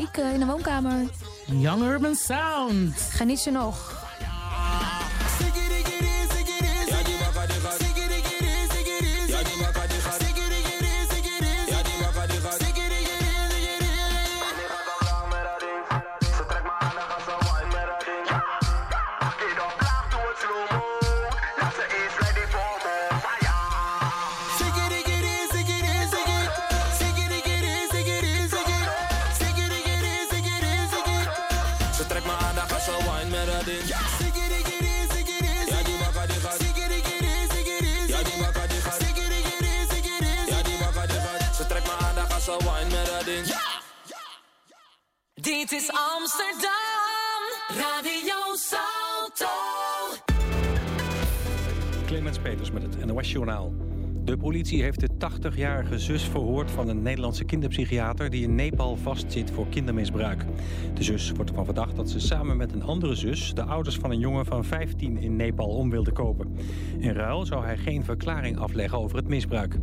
Ik in de woonkamer. Young Urban Sound. Geniet ze nog. Dit is Amsterdam, Radio Salto. Clemens Peters met het NOS Journaal. De politie heeft de 80-jarige zus verhoord van een Nederlandse kinderpsychiater... die in Nepal vastzit voor kindermisbruik. De zus wordt ervan verdacht dat ze samen met een andere zus... de ouders van een jongen van 15 in Nepal om wilde kopen. In ruil zou hij geen verklaring afleggen over het misbruik.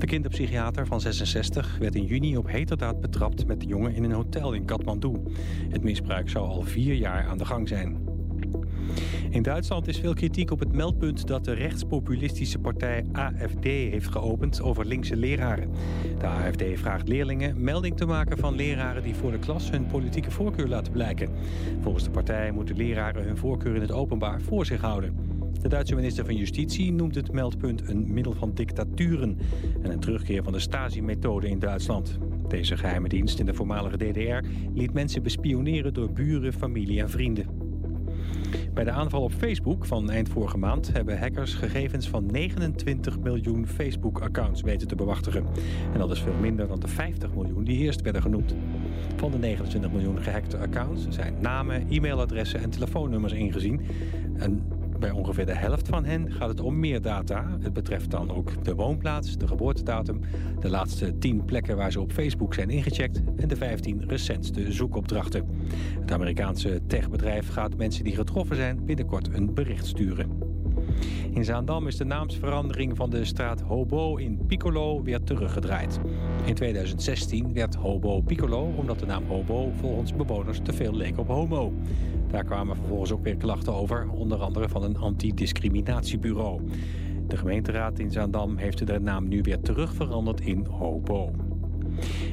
De kinderpsychiater van 66 werd in juni op heterdaad betrapt... met de jongen in een hotel in Kathmandu. Het misbruik zou al vier jaar aan de gang zijn. In Duitsland is veel kritiek op het meldpunt dat de rechtspopulistische partij AFD heeft geopend over linkse leraren. De AFD vraagt leerlingen melding te maken van leraren die voor de klas hun politieke voorkeur laten blijken. Volgens de partij moeten leraren hun voorkeur in het openbaar voor zich houden. De Duitse minister van Justitie noemt het meldpunt een middel van dictaturen en een terugkeer van de Stasi-methode in Duitsland. Deze geheime dienst in de voormalige DDR liet mensen bespioneren door buren, familie en vrienden. Bij de aanval op Facebook van eind vorige maand hebben hackers gegevens van 29 miljoen Facebook-accounts weten te bewachtigen. En dat is veel minder dan de 50 miljoen die eerst werden genoemd. Van de 29 miljoen gehackte accounts zijn namen, e-mailadressen en telefoonnummers ingezien. En bij ongeveer de helft van hen gaat het om meer data. Het betreft dan ook de woonplaats, de geboortedatum, de laatste 10 plekken waar ze op Facebook zijn ingecheckt en de 15 recentste zoekopdrachten. Het Amerikaanse techbedrijf gaat mensen die getroffen zijn binnenkort een bericht sturen. In Zaandam is de naamsverandering van de straat Hobo in Piccolo weer teruggedraaid. In 2016 werd Hobo Piccolo omdat de naam Hobo volgens bewoners te veel leek op homo. Daar kwamen vervolgens ook weer klachten over, onder andere van een antidiscriminatiebureau. De gemeenteraad in Zaandam heeft de naam nu weer terugveranderd in Hobo.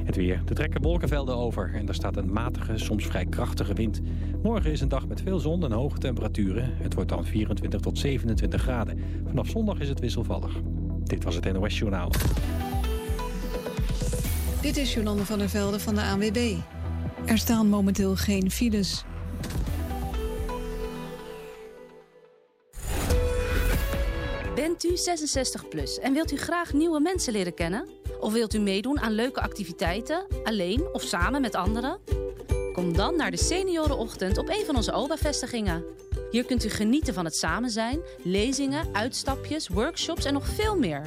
Het weer. Er trekken wolkenvelden over en er staat een matige, soms vrij krachtige wind. Morgen is een dag met veel zon en hoge temperaturen. Het wordt dan 24 tot 27 graden. Vanaf zondag is het wisselvallig. Dit was het NOS Journaal. Dit is Jolande van der Velde van de ANWB. Er staan momenteel geen files. Bent u 66 plus en wilt u graag nieuwe mensen leren kennen? Of wilt u meedoen aan leuke activiteiten, alleen of samen met anderen? Kom dan naar de Seniorenochtend op een van onze OBA-vestigingen. Hier kunt u genieten van het samen zijn, lezingen, uitstapjes, workshops en nog veel meer.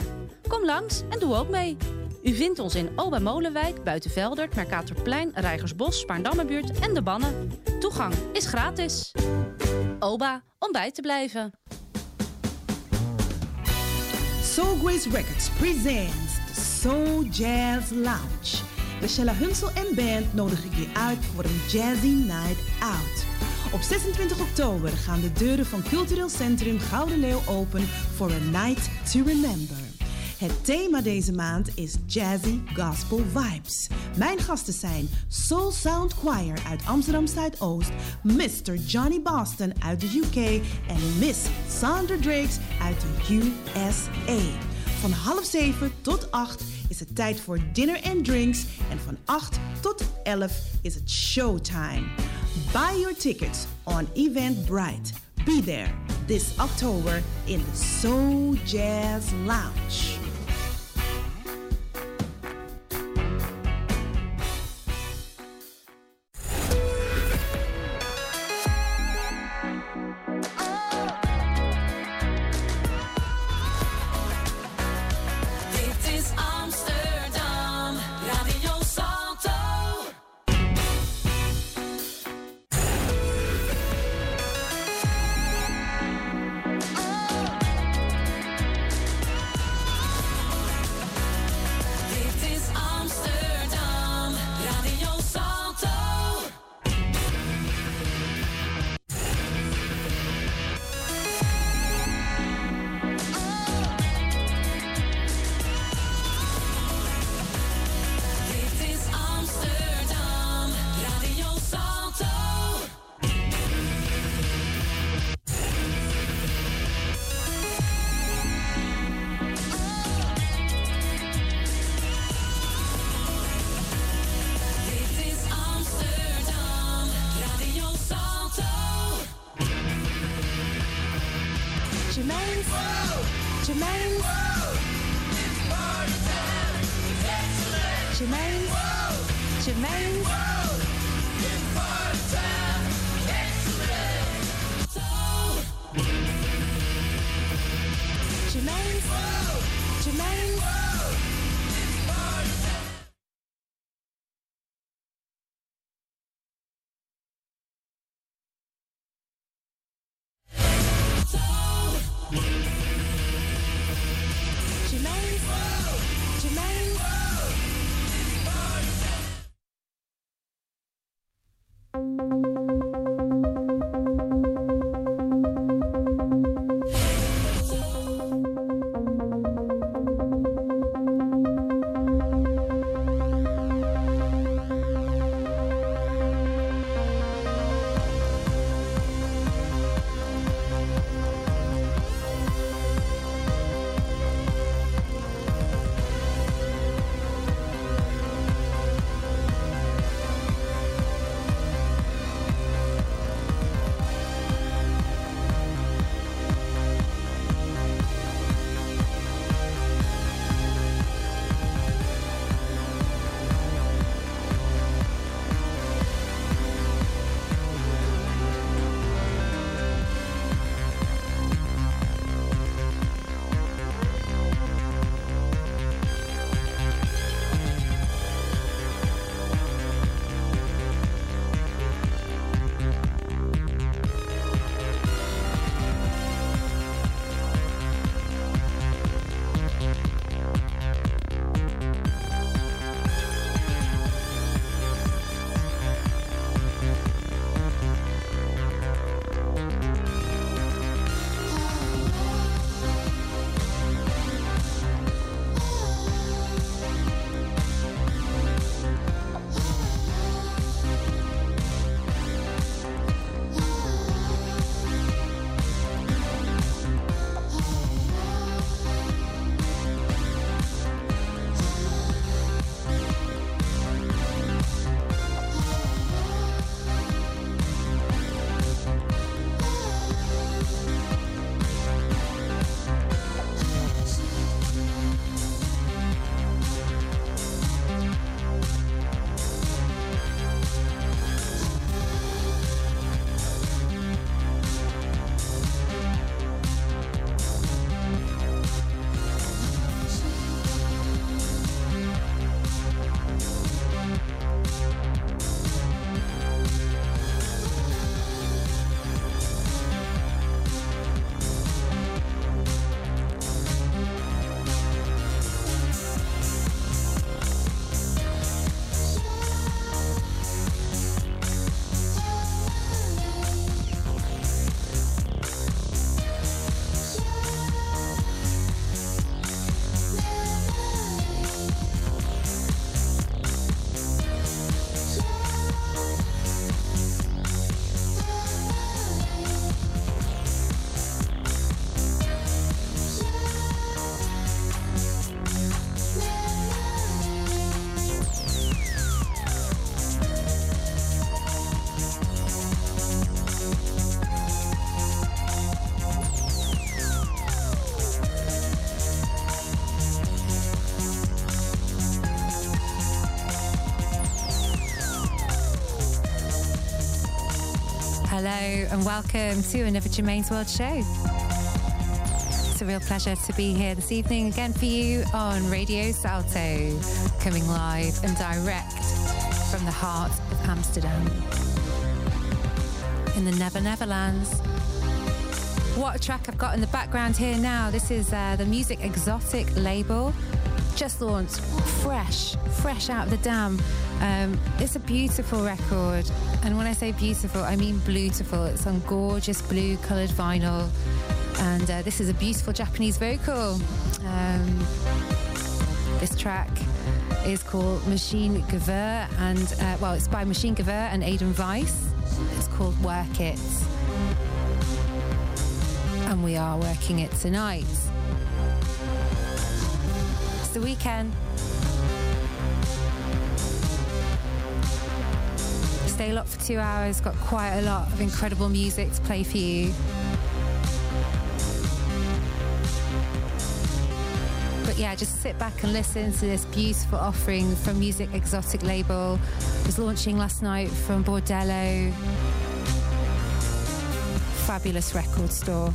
Kom langs en doe ook mee. U vindt ons in Oba Molenwijk, Buitenveldert, Mercatorplein, Rijgersbos, Spaarndammerbuurt en De Bannen. Toegang is gratis. Oba, om bij te blijven. Soul Grace Records presents the Soul Jazz Lounge. Michelle Hunsel en band nodigen je uit voor een jazzy night out. Op 26 oktober gaan de deuren van Cultureel Centrum Gouden Leeuw open voor a night to remember. Het thema deze maand is Jazzy Gospel Vibes. Mijn gasten zijn Soul Sound Choir uit Amsterdam Zuidoost, Mr. Johnny Boston uit de UK en Miss Sandra Drakes uit de USA. Van half zeven tot acht is het tijd voor dinner and drinks en van 8 tot 11 is het showtime. Buy your tickets on Eventbrite. Be there this October in the Soul Jazz Lounge. Germaine's. Germaine's. Germaine's. Germaine's. Hello and welcome to another Germaine's World show. It's a real pleasure to be here this evening again for you on Radio Salto, coming live and direct from the heart of Amsterdam in the Never Never Lands. What a track I've got in the background here now. This is uh, the Music Exotic label. Just launched fresh, fresh out of the dam. Um, it's a beautiful record. And when I say beautiful, I mean beautiful. It's on gorgeous blue coloured vinyl. And uh, this is a beautiful Japanese vocal. Um, this track is called Machine Gewehr, and uh, well, it's by Machine Gewehr and Aidan Weiss. It's called Work It. And we are working it tonight. It's the weekend. Stay locked for two hours, got quite a lot of incredible music to play for you. But yeah, just sit back and listen to this beautiful offering from Music Exotic Label. It was launching last night from Bordello. Fabulous record store.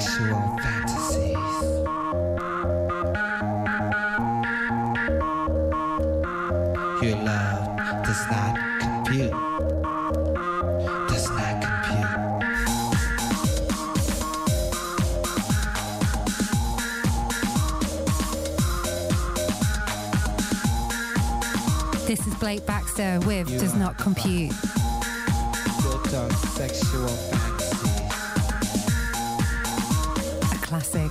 Sexual fantasies. Your love does not compute. Does not compute. This is Blake Baxter with You Does Not Compute. Classic.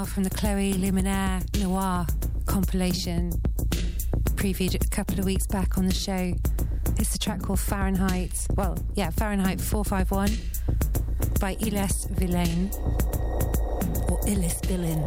Now from the Chloe Lumière Noire compilation, previewed a couple of weeks back on the show. It's a track called Fahrenheit. Well, yeah, Fahrenheit 451 by Iles Villain. Or Ilis Villain.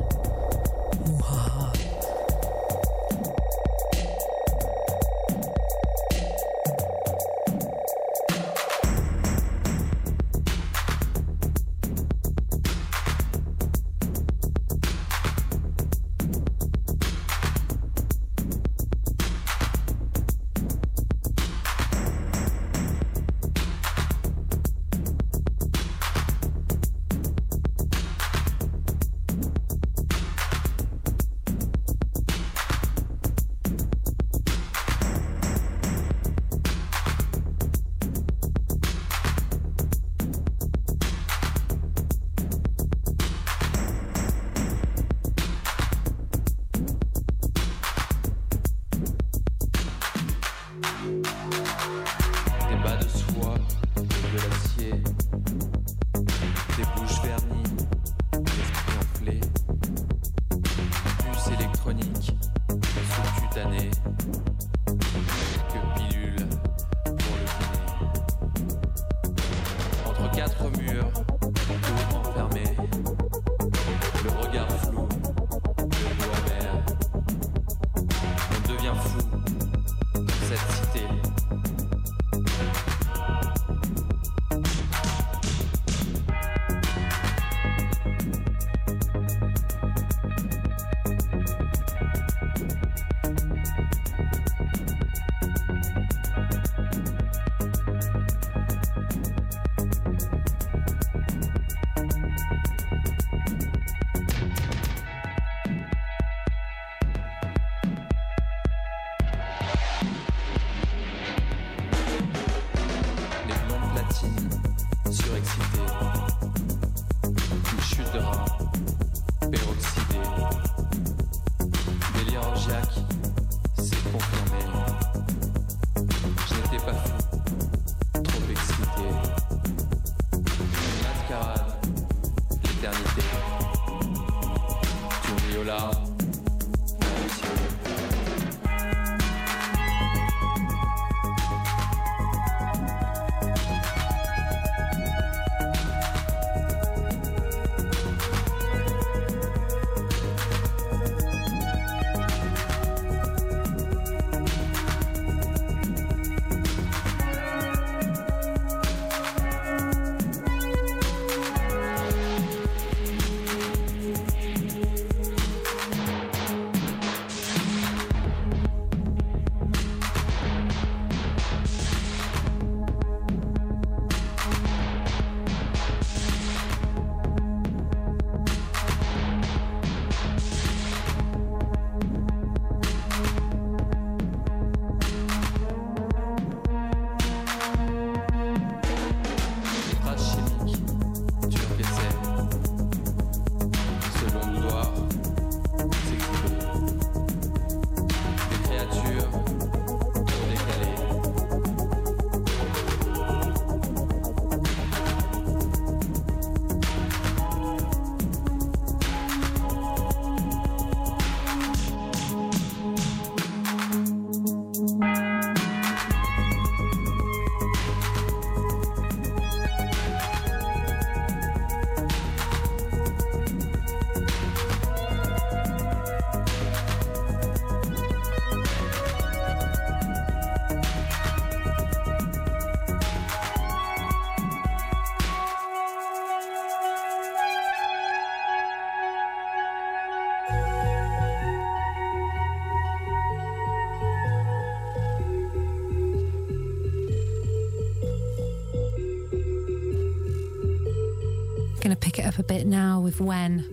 A bit now with When.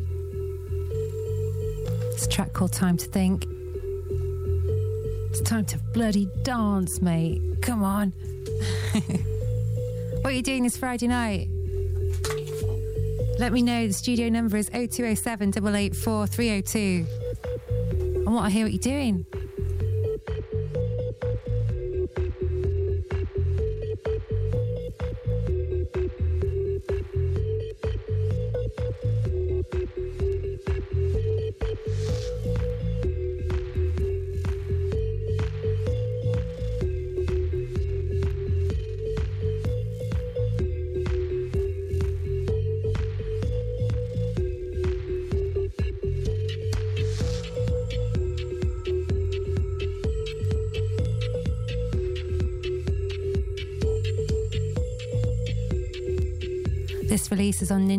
It's a track called Time to Think. It's time to bloody dance, mate. Come on. what are you doing this Friday night? Let me know. The studio number is 0207 884 302. I want to hear what you're doing.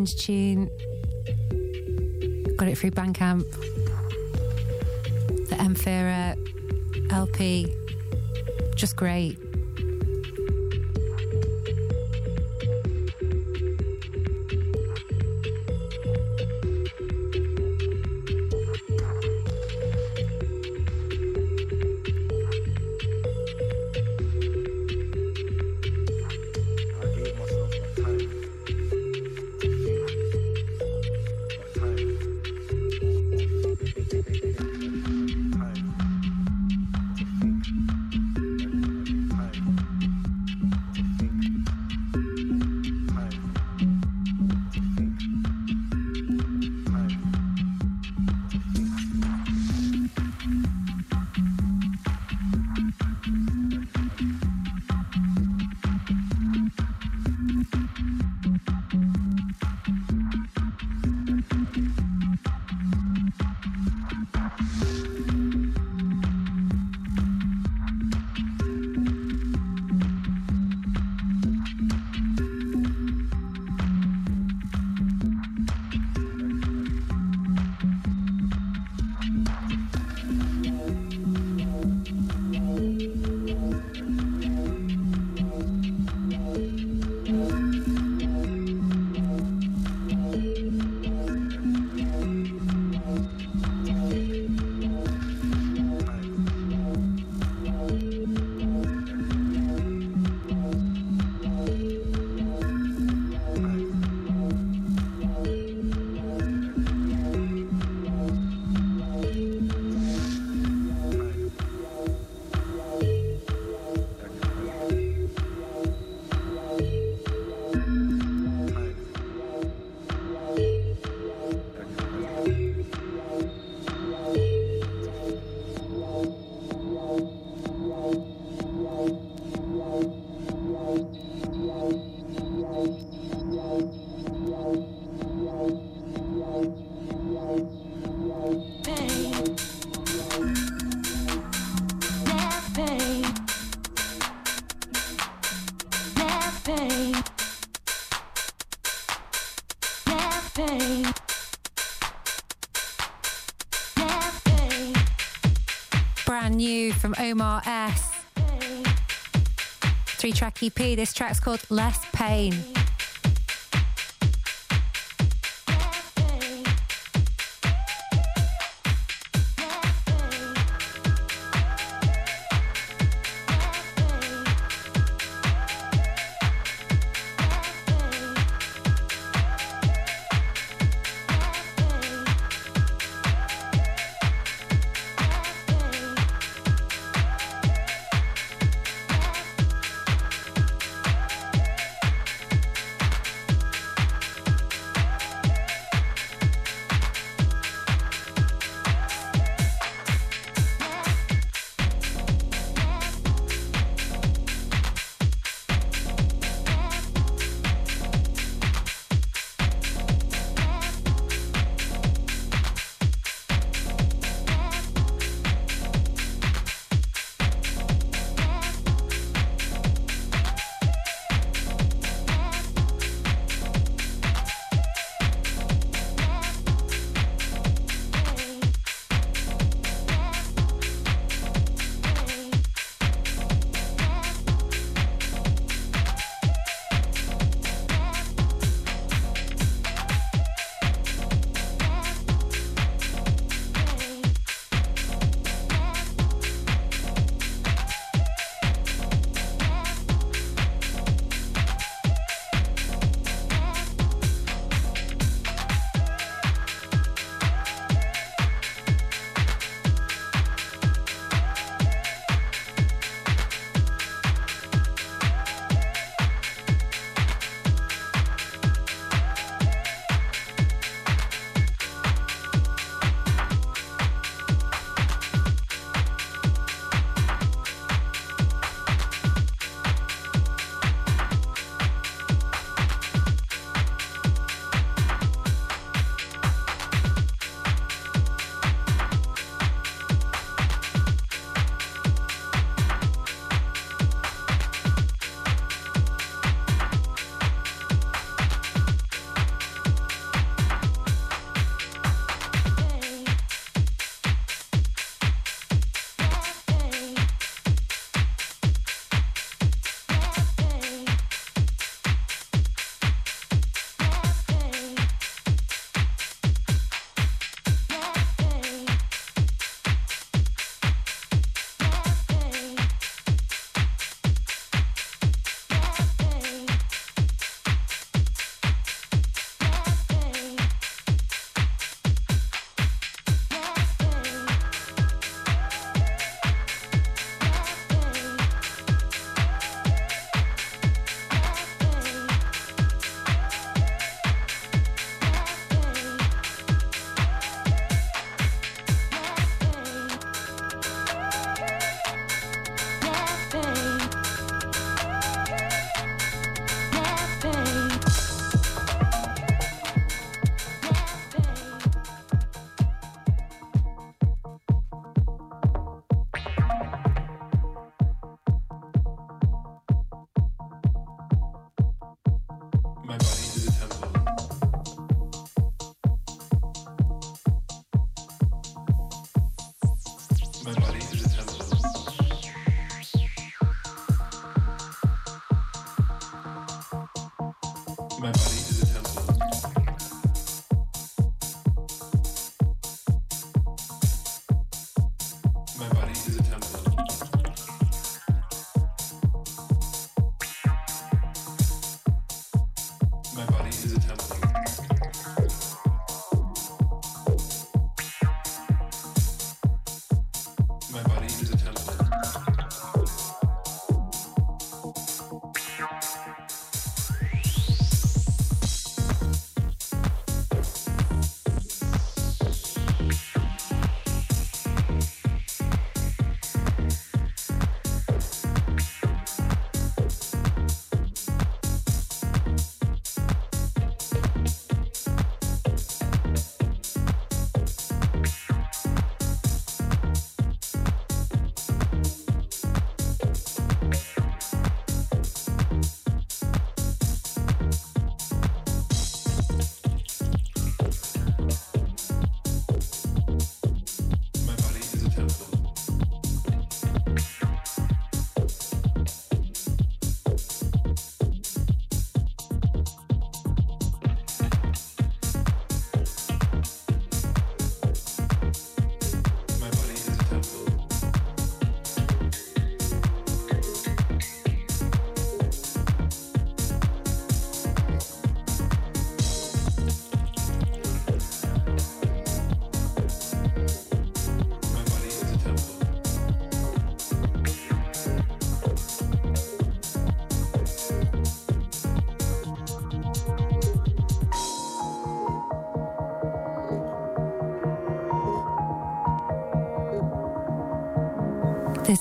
Tune. Got it through Bandcamp. The Emphira LP. Just great. Omar S. Three track EP. This track's called Less Pain.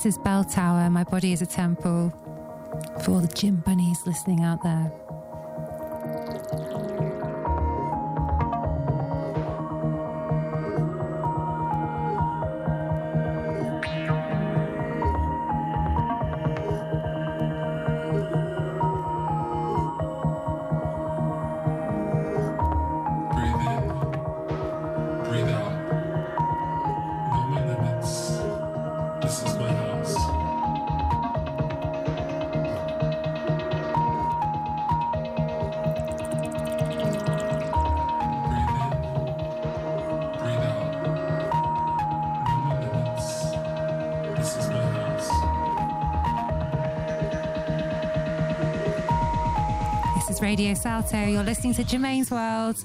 This is Bell Tower. My body is a temple. For all the gym bunnies listening out there. Salto. You're listening to Germaine's World.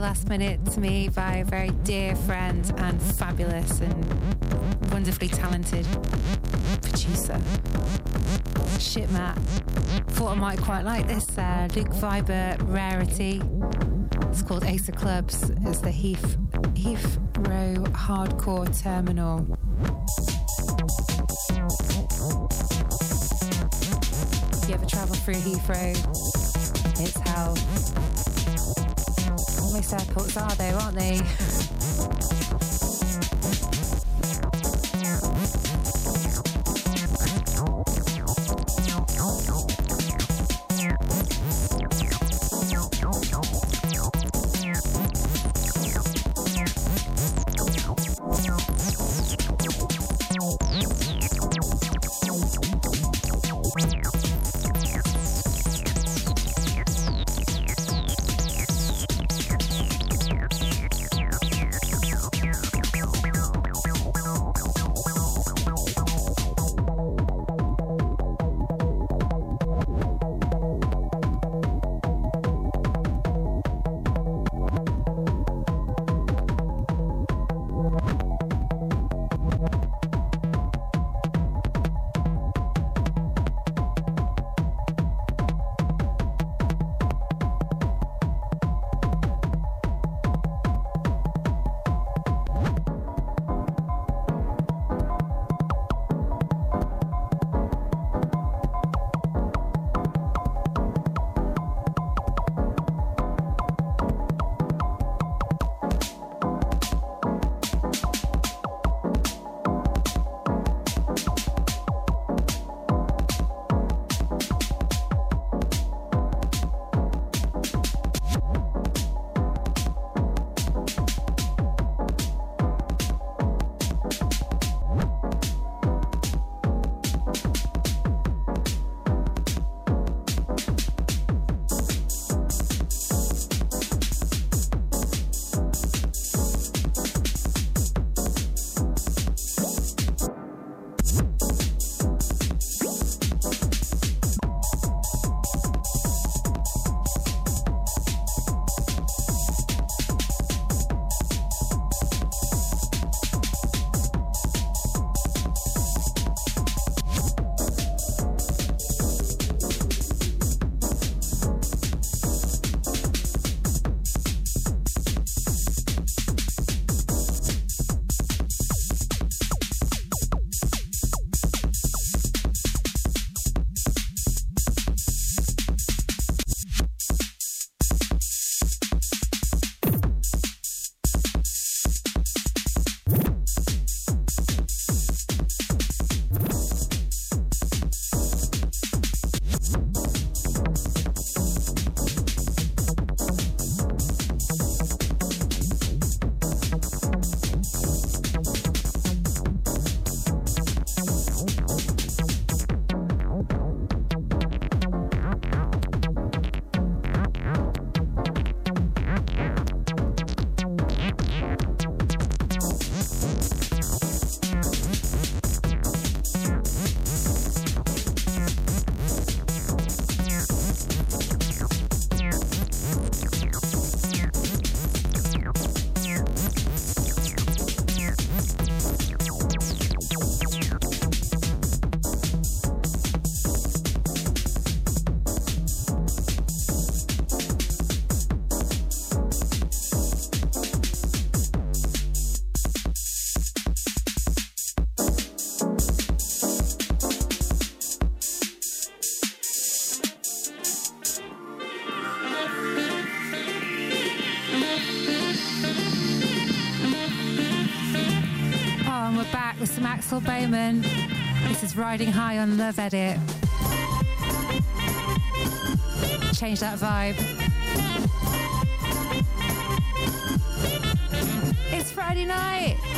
Last minute to me by a very dear friend and fabulous and wonderfully talented producer. Shit, Matt. Thought I might quite like this uh, Luke Vibert rarity. It's called Ace of Clubs. It's the Heath Heath Row Hardcore Terminal. If you ever travel through Heathrow, it's hell. Most airports are though, aren't they? Axel Boman. This is Riding High on Love Edit. Change that vibe. It's Friday night.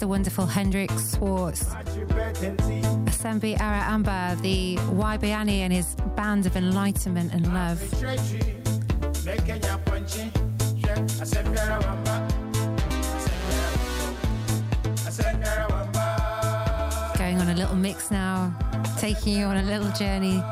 the wonderful Hendrik Schwarz, Asembi Ara Amber, the Waibiani and his band of enlightenment and love. Going on a little mix now, taking you on a little journey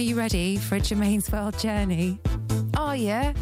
Are you ready for a Germaine's World journey? Oh, Are you?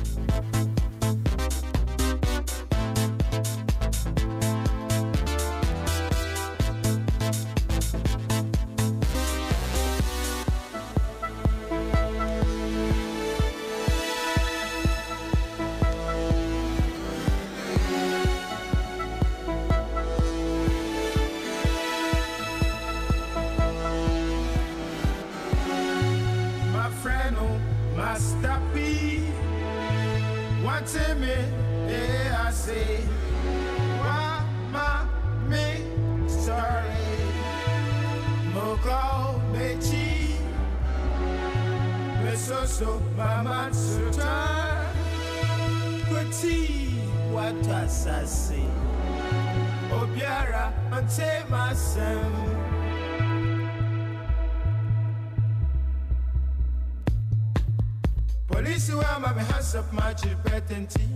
wa ma be hasap ma chiri petenti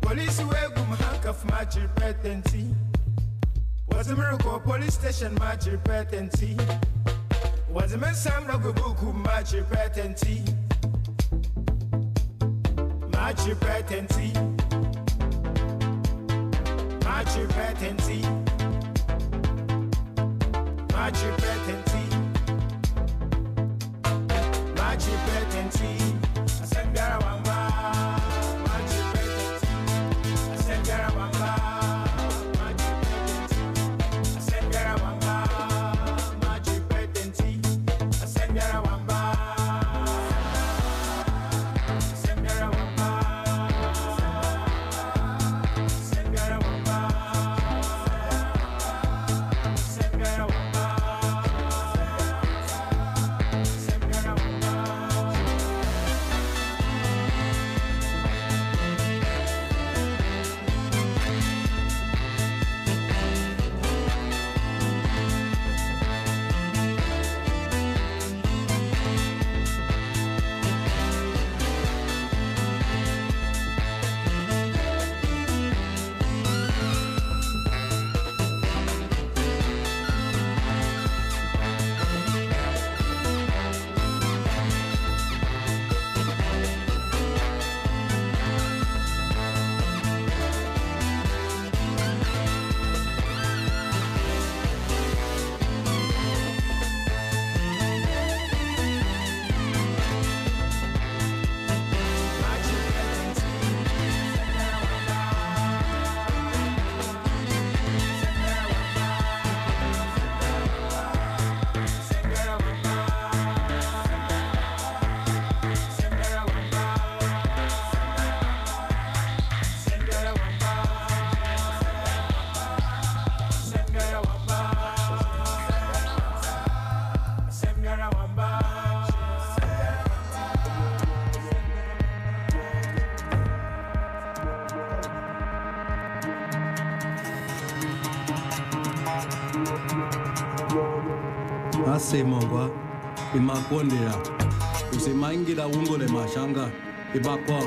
polisi wa miracle police station ma chiri petenti mesam na gwe buku ma chiri petenti ma chiri petenti ma chiri petenti imakondera usemaingira ungole mashanga ibakwa.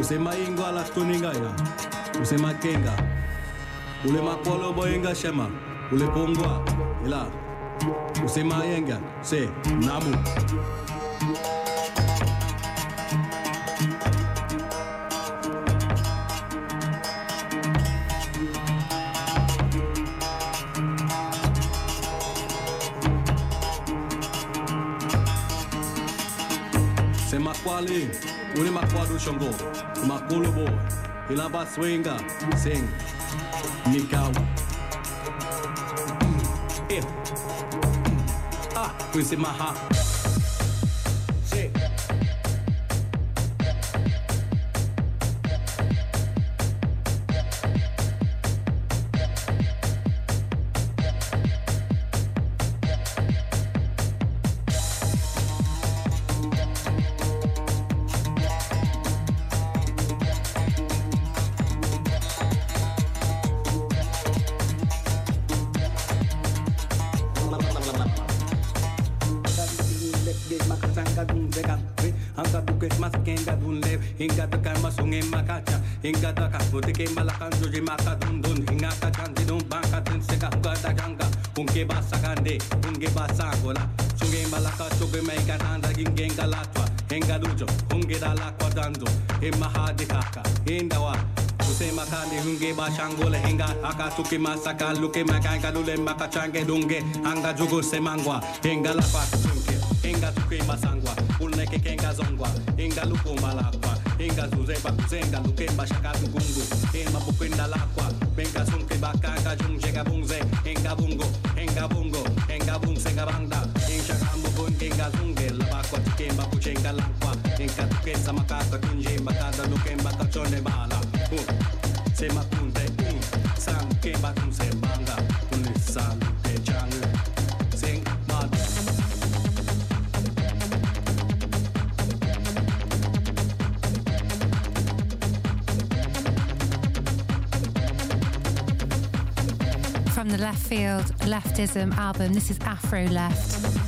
Usemaingwa lastoningaya usemakenga. Ule makwalo boyenga shema ule pongwa ila. Usemayenga se namu se makwali ule makwado shongo makolo boy ila baswenga sing mikau eh. Ah kwese maha Buddha के मलकान जो जी माता धुन धुन, हिंगा का चांदी धुन बांका धुन से का हुगा ता जांगा। उनके बासा सगांदे उनके बासा सांगोला चुगे मलका, चुगे मैं का नांदा, गिंगे गलात्वा हिंगा दूजो हुंगे डाला को दांदो। हे महा दिखा हे हिंदवा उसे मका निहुंगे बाशांगो हिंगा, आका सुके मासा का लुके मैं का लुले, मका चांगे दूँगे हंगा जुगुर से मांगवा, हिंगा लापा Mm. sema kunde un mm. sam ke ba kun se banga kun sam ke chang. Sing ma From the Leftfield Leftism album, this is Afro Left.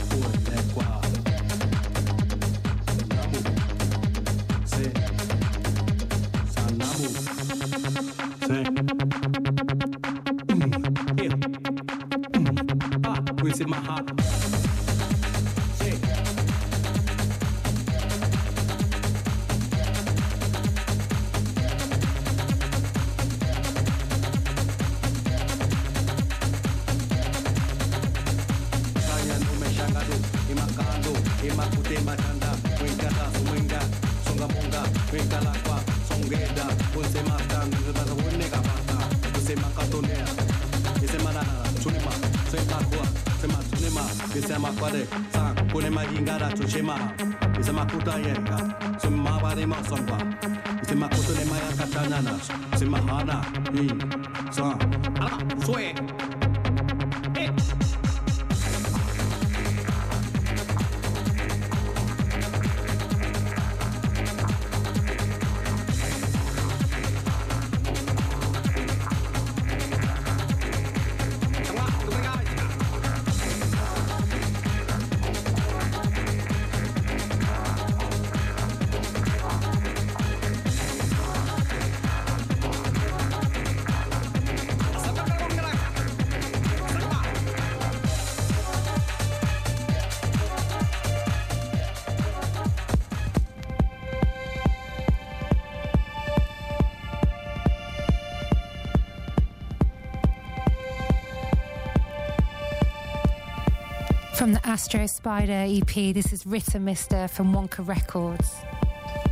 From the Astro Spider EP, this is Ritter Mister from Wonka Records.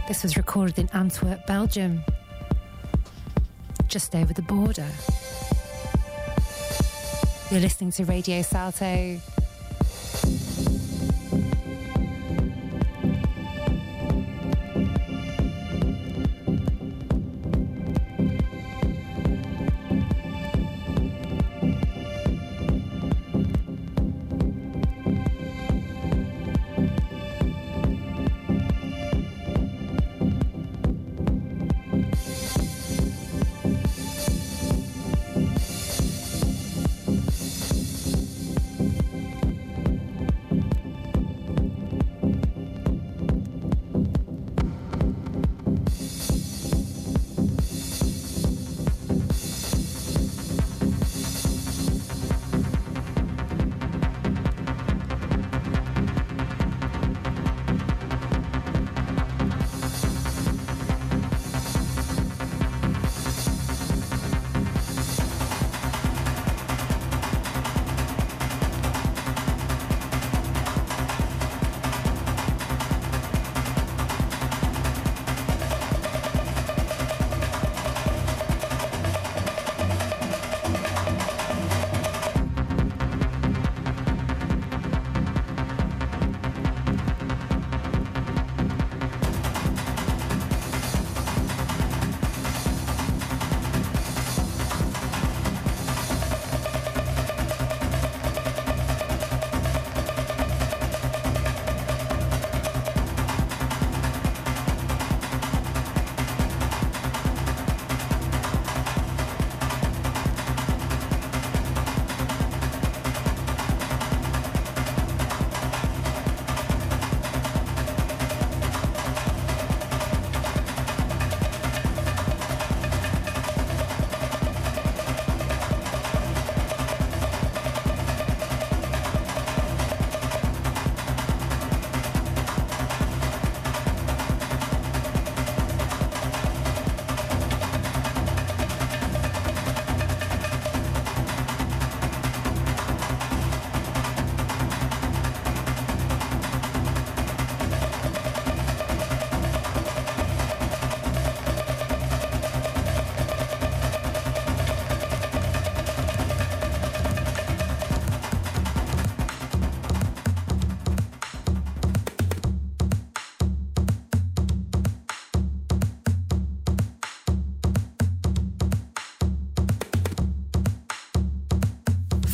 This was recorded in Antwerp, Belgium, just over the border. You're listening to Radio Salto.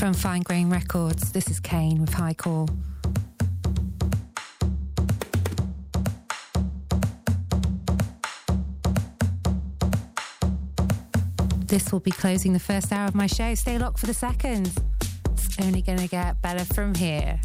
From Fine Grain Records. This is Kane with High Call. This will be closing the first hour of my show. Stay locked for the second. It's only going to get better from here.